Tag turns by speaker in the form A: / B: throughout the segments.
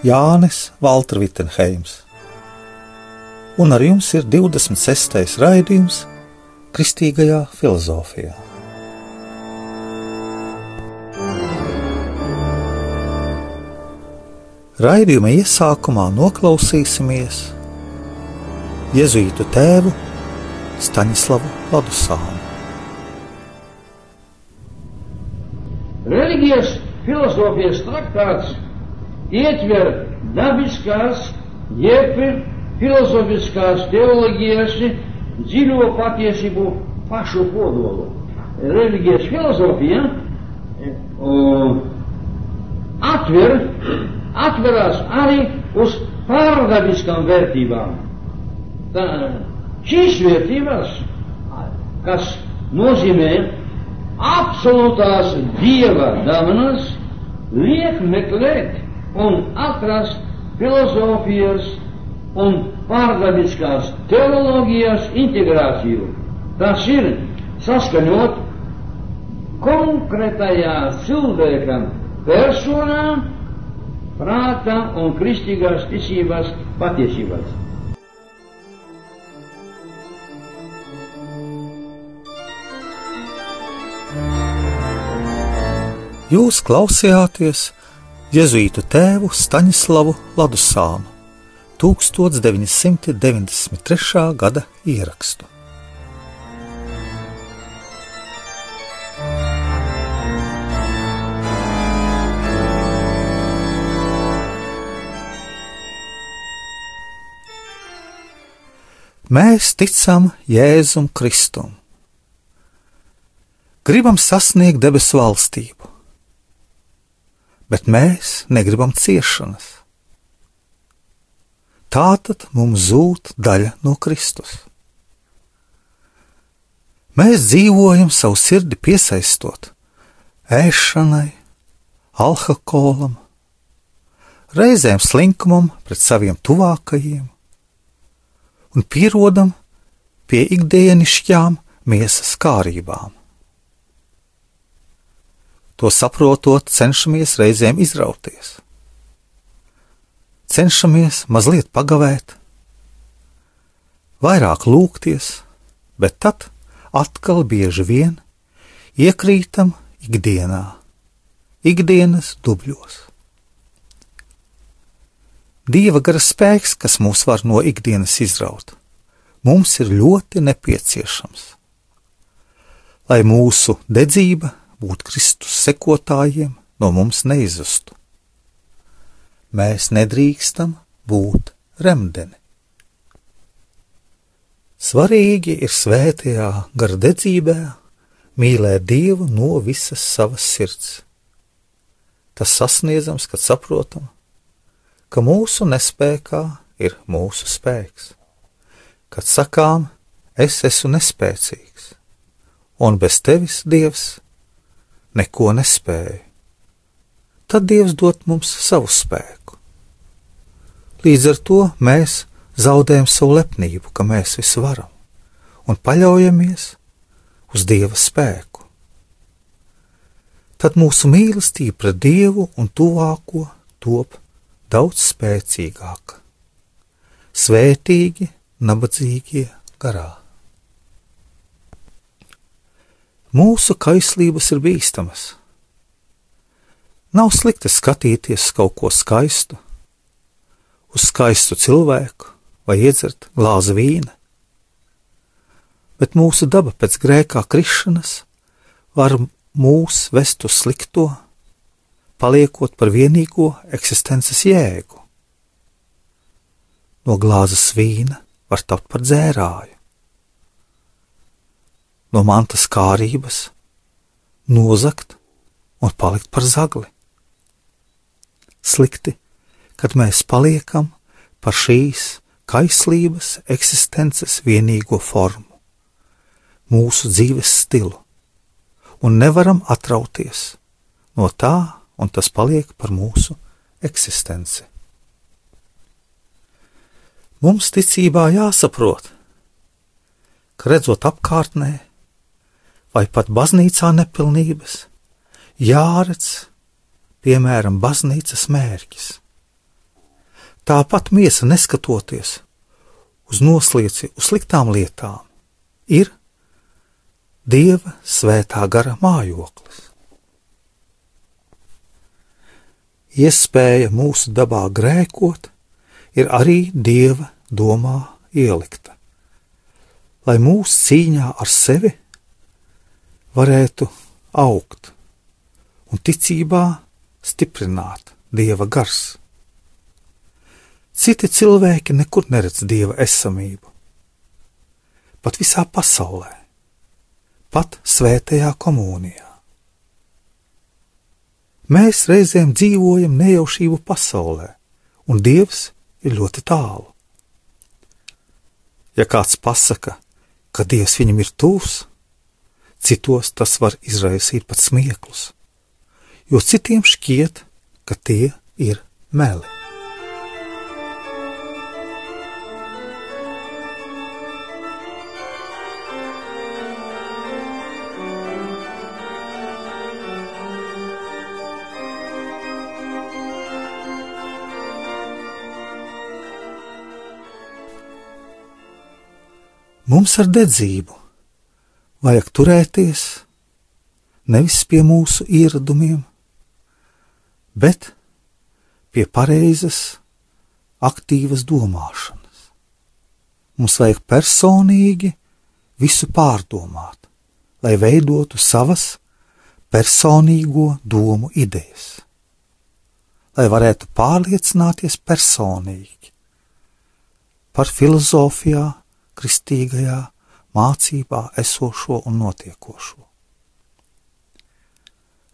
A: Jānis Valtra Vitsenheims, un ar jums ir 26. raidījums Kristīgajā filozofijā. Raidījuma iesākumā noklausīsimies Jēzus tēvu Staņislavu Ladusānu.
B: Reliģijas filozofijas traktāts ietver dabiskās, jeb filozofiskās teoloģijas dziļo patiesību pašu kodolu. Reliģijas filozofija o, atver, atverās arī uz pārdabiskām vērtībām. Tā, šīs vērtības, kas nozīmē absolūtās dieva dāvanas, liek meklēt un atrast filozofijas un pārdabiskās teoloģijas integrāciju. Tas ir saskaņot konkrētajā cilvēka personā, prāta un kristīgās ticības patiesībās.
A: Jūs klausījāties Jēzuītu tēvu Staņislavu Ladusānu 1993. gada ierakstu. Mēs ticam Jēzum Kristum. Gribam sasniegt debesu valstību bet mēs negribam ciešanas. Tātad mums zūd daļa no Kristus. Mēs dzīvojam savu sirdi piesaistot ēšanai, alkoholam, reizēm slinkumam pret saviem tuvākajiem un pierodam pie ikdienišķām miesas kārībām. To saprotot, cenšamies reizēm izrauties. Cenšamies mazliet pagavēt, vairāk lūgties, bet tad atkal bieži vien iekrītam ikdienā, ikdienas dubļos. Dieva gara spēks, kas mūs var no ikdienas izraut, mums ir ļoti nepieciešams. Lai mūsu dedzība būt Kristus sekotājiem, no mums neizustu. Mēs nedrīkstam būt remdeni. Svarīgi ir svētajā gardedzībā mīlēt Dievu no visas savas sirds. Tas sasniedzams, kad saprotam, ka mūsu nespējā ir mūsu spēks. Kad sakām, es esmu nespēcīgs, un bez tevis, Dievs, neko nespēja, tad Dievs dod mums savu spēku. Līdz ar to mēs zaudējam savu lepnību, ka mēs visu varam, un paļaujamies uz Dieva spēku. Tad mūsu mīlestība pret Dievu un tuvāko top daudz spēcīgāka. Svētīgi, nabadzīgie garā. Mūsu kaislības ir bīstamas. Nav slikti skatīties uz kaut ko skaistu, uz skaistu cilvēku vai iedzert glāzi vīna, bet mūsu daba pēc grēkā krišanas var mūs vest uz slikto, paliekot par vienīgo eksistences jēgu. No glāzes vīna var tapt par dzērāju no mantas kārības, nozagt un palikt par zagli. Slikti, kad mēs paliekam par šīs kaislības eksistences vienīgo formu, mūsu dzīves stilu, un nevaram atrauties no tā, un tas paliek par mūsu eksistenci. Mums ticībā jāsaprot, ka redzot apkārtnē, vai pat baznīcā nepilnības, jāredz, piemēram, baznīcas mērķis. Tāpat miesa neskatoties uz noslieci, uz sliktām lietām, ir Dieva svētā gara mājoklis. Iespēja mūsu dabā grēkot, ir arī dieva domā ielikta. Lai mūsu cīņā ar sevi varētu augt un ticībā stiprināt dieva gars. Citi cilvēki nekur neredz dieva esamību. Pat visā pasaulē, pat svētajā komunijā. Mēs reizēm dzīvojam nejaušību pasaulē, un Dievs ir ļoti tālu. Ja kāds pasaka, ka Dievs viņam ir tūs, citos tas var izraisīt pat smieklus, jo citiem šķiet, ka tie ir meli. Mums ar dedzību vajag turēties nevis pie mūsu ieradumiem, bet pie pareizas, aktīvas domāšanas. Mums vajag personīgi visu pārdomāt, lai veidotu savas personīgo domu idejas, lai varētu pārliecināties personīgi par filozofijā, kristīgajā mācībā esošo un notiekošo.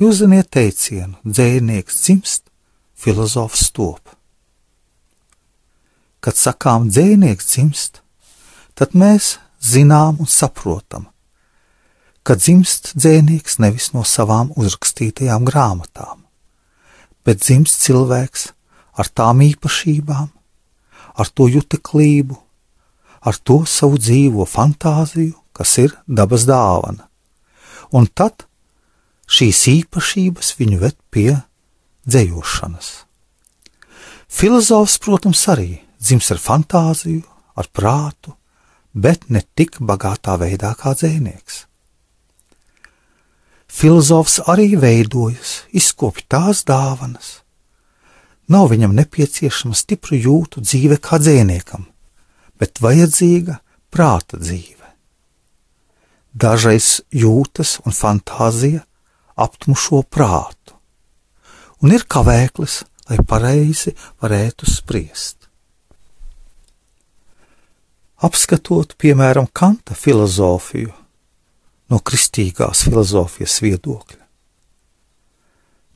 A: Jūs zināt teicienu, dzēnieks dzimst, filozofs top. Kad sakām dzēnieks dzimst, tad mēs zinām un saprotam, ka dzimst dzēnieks nevis no savām uzrakstītajām grāmatām, bet dzimst cilvēks ar tām īpašībām, ar to juteklību, ar to savu dzīvo fantāziju, kas ir dabas dāvana. Un tad šīs īpašības viņu ved pie dzējošanas. Filozofs, protams, arī dzims ar fantāziju, ar prātu, bet ne tik bagātā veidā kā dzēnieks. Filozofs arī veidojas, izkopj tās dāvanas. Nav viņam nepieciešama stipru jūtu dzīve kā dzēniekam, bet vajadzīga prāta dzīve. Dažreiz jūtas un fantāzija aptmušo prātu, un ir kavēklis, lai pareizi varētu spriest. Apskatot, piemēram, Kanta filozofiju no kristīgās filozofijas viedokļa,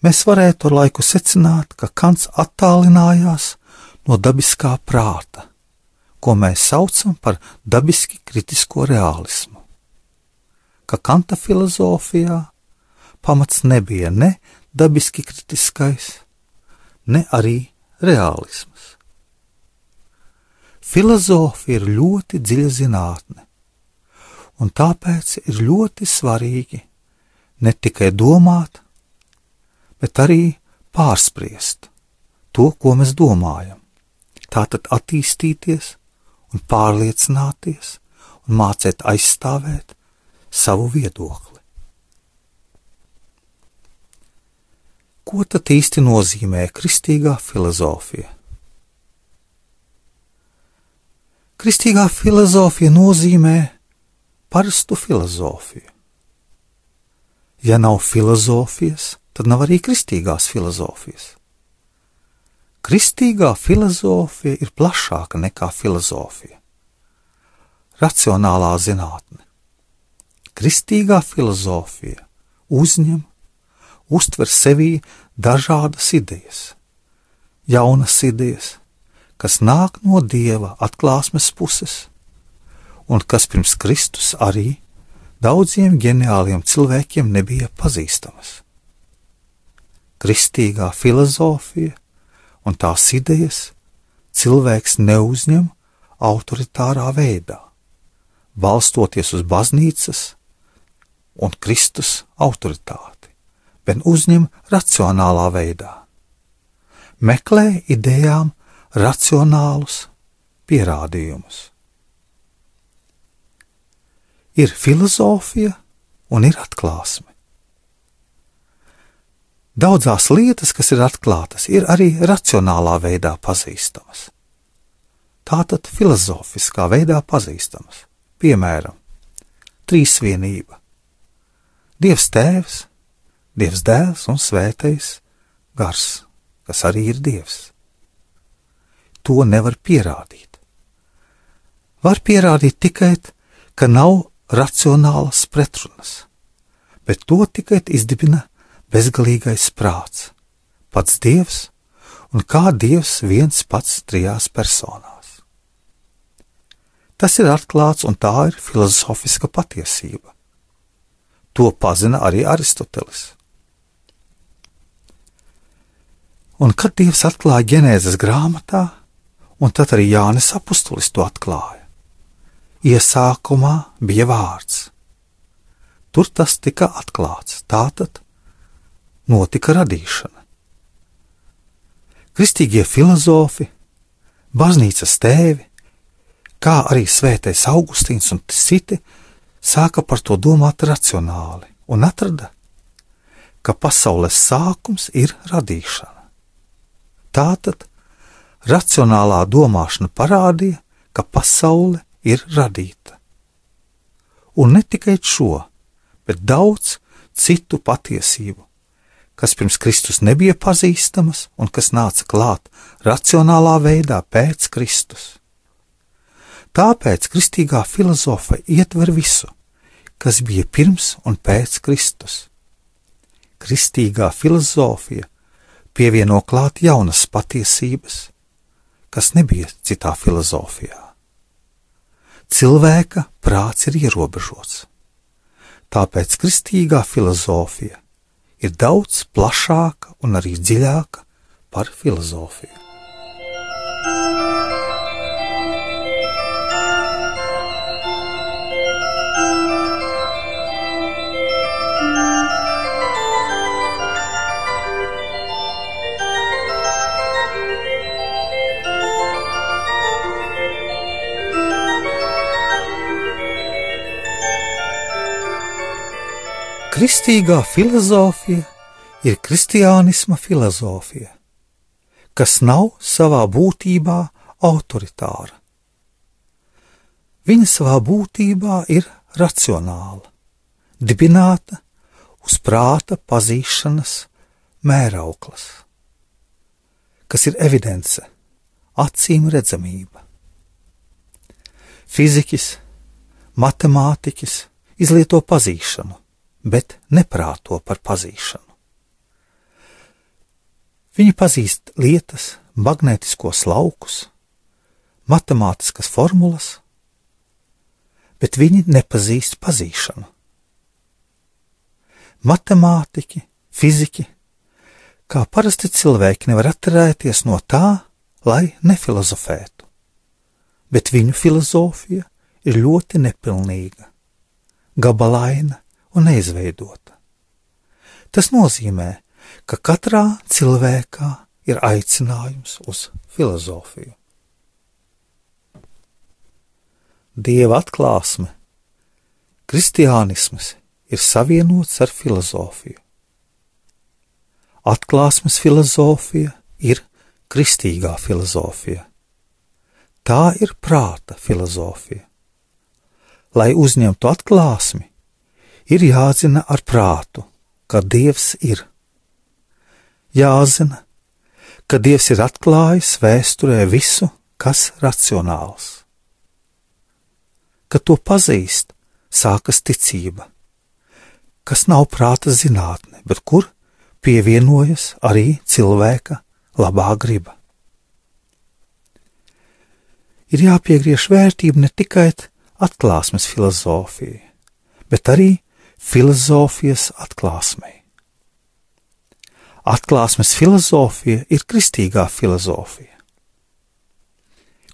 A: mēs varētu ar laiku secināt, ka Kants attālinājās no dabiskā prāta ko mēs saucam par dabiski kritisko realismu. Ka Kanta filozofijā pamats nebija ne dabiski kritiskais, ne arī realisms. Filozofija ir ļoti dziļa zinātne, un tāpēc ir ļoti svarīgi ne tikai domāt, bet arī pārspriest to, ko mēs domājam, tātad attīstīties un pārliecināties un mācīt aizstāvēt savu viedokli. Ko tad īsti nozīmē kristīgā filozofija? Kristīgā filozofija nozīmē parastu filozofiju. Ja nav filozofijas, tad nav arī kristīgās filozofijas. Kristīgā filozofija ir plašāka nekā filozofija. Racionālā zinātne. Kristīgā filozofija uzņem, uztver sevī dažādas idejas, jaunas idejas, kas nāk no dieva atklāsmes puses, un kas pirms Kristus arī daudziem ģeniāliem cilvēkiem nebija pazīstamas. Kristīgā filozofija un tās idejas cilvēks neuzņem autoritārā veidā, balstoties uz baznīcas un Kristus autoritāti, bet uzņem racionālā veidā. Meklē idejām racionālus pierādījumus. Ir filozofija un ir atklāsme. Daudzās lietas, kas ir atklātas, ir arī racionālā veidā pazīstamas. Tātad filozofiskā veidā pazīstamas. Piemēram, trīsvienība. Dievs Tēvs, Dievs Dēls un Svētais Gars, kas arī ir Dievs. To nevar pierādīt. Var pierādīt tikai, ka nav racionālas pretrunas, bet to tikai izdibina bezgalīgais prāts, pats Dievs un kā Dievs viens pats trijās personās. Tas ir atklāts un tā ir filozofiska patiesība. To pazina arī Aristotelis. Un kad Dievs atklāja ģenēzes grāmatā, un tad arī Jānis Apustulis to atklāja, iesākumā bija vārds. Tur tas tika atklāts, tātad notika radīšana. Kristīgie filozofi, baznīcas tēvi, kā arī svētais Augustīns un citi, sāka par to domāt racionāli un atrada, ka pasaules sākums ir radīšana. Tātad racionālā domāšana parādīja, ka pasaule ir radīta. Un ne tikai šo, bet daudz citu patiesību, kas pirms Kristus nebija pazīstamas un kas nāca klāt racionālā veidā pēc Kristus. Tāpēc kristīgā filozofa ietver visu, kas bija pirms un pēc Kristus. Kristīgā filozofija pievieno klāt jaunas patiesības, kas nebija citā filozofijā. Cilvēka prāts ir ierobežots, tāpēc kristīgā filozofija ir daudz plašāka un arī dziļāka par filozofiju. Kristīgā filozofija ir kristiānisma filozofija, kas nav savā būtībā autoritāra. Viņa savā būtībā ir racionāla, dibināta uz prāta pazīšanas mērauklas, kas ir evidence, acīm redzamība. Fizikas, matemātiķis izlieto pazīšanu, bet neprāto par pazīšanu. Viņi pazīst lietas, magnētiskos laukus, matemātiskas formulas, bet viņi nepazīst pazīšanu. Matemātiķi, fiziķi, kā parasti cilvēki, nevar atturēties no tā, lai nefilozofētu, bet viņu filozofija ir ļoti nepilnīga, gabalaina, un neizveidota. Tas nozīmē, ka katrā cilvēkā ir aicinājums uz filozofiju. Dieva atklāsme, kristiānisms ir savienots ar filozofiju. Atklāsmes filozofija ir kristīgā filozofija. Tā ir prāta filozofija. Lai uzņemtu atklāsmi, ir jāzina ar prātu, ka Dievs ir. Jāzina, ka Dievs ir atklājis vēsturē visu, kas racionāls. Kad to pazīst, sākas ticība, kas nav prāta zinātne, bet kur pievienojas arī cilvēka labā griba. Ir jāpiegriež vērtība ne tikai atklāsmes filozofijai, bet arī filozofijas atklāsmei. Atklāsmes filozofija ir kristīgā filozofija.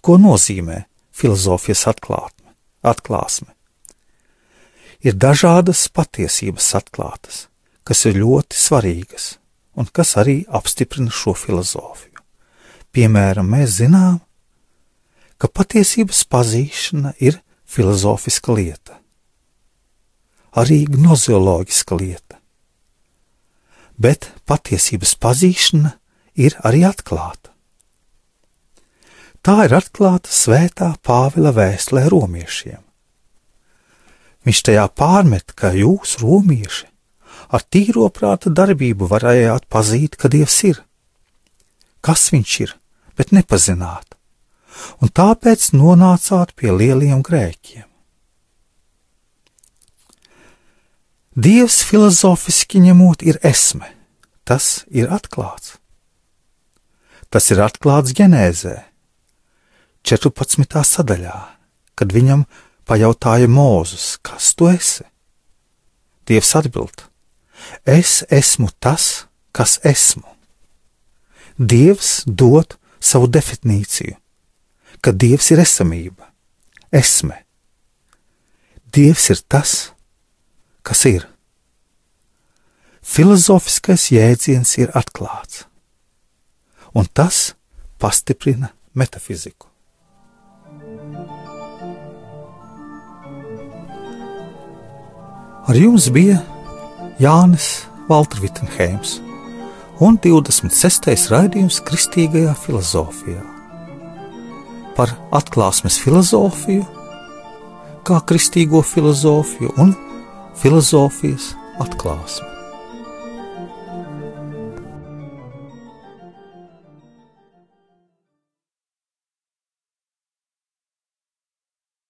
A: Ko nozīmē filozofijas atklātme, atklāsme? Ir dažādas patiesības atklātas, kas ir ļoti svarīgas un kas arī apstiprina šo filozofiju. Piemēram, mēs zinām, ka patiesības pazīšana ir filozofiska lieta, arī gnozioloģiska lieta, bet patiesības pazīšana ir arī atklāta. Tā ir atklāta svētā Pāvila vēstulē romiešiem. Viņš tajā pārmet, ka jūs, romieši, ar tīro prāta darbību varējāt pazīt, ka Dievs ir. Kas viņš ir, bet nepazināt, un tāpēc nonācāt pie lieliem grēkiem. Dievs filozofiski ņemot ir esme, tas ir atklāts. Tas ir atklāts ģenēzē, 14. sadaļā, kad viņam pajautāja Mūzus, kas tu esi? Dievs atbild: Es esmu tas, kas esmu. Dievs dod savu definīciju, ka Dievs ir esamība, esme. Dievs ir tas, kas ir. Filozofiskais jēdziens ir atklāts, un tas pastiprina metafiziku. Ar jums bija Jānis Valtrvitenheims un 26. raidījums Kristīgajā filozofijā par atklāsmes filozofiju, kā kristīgo filozofiju un filozofijas atklāsmi.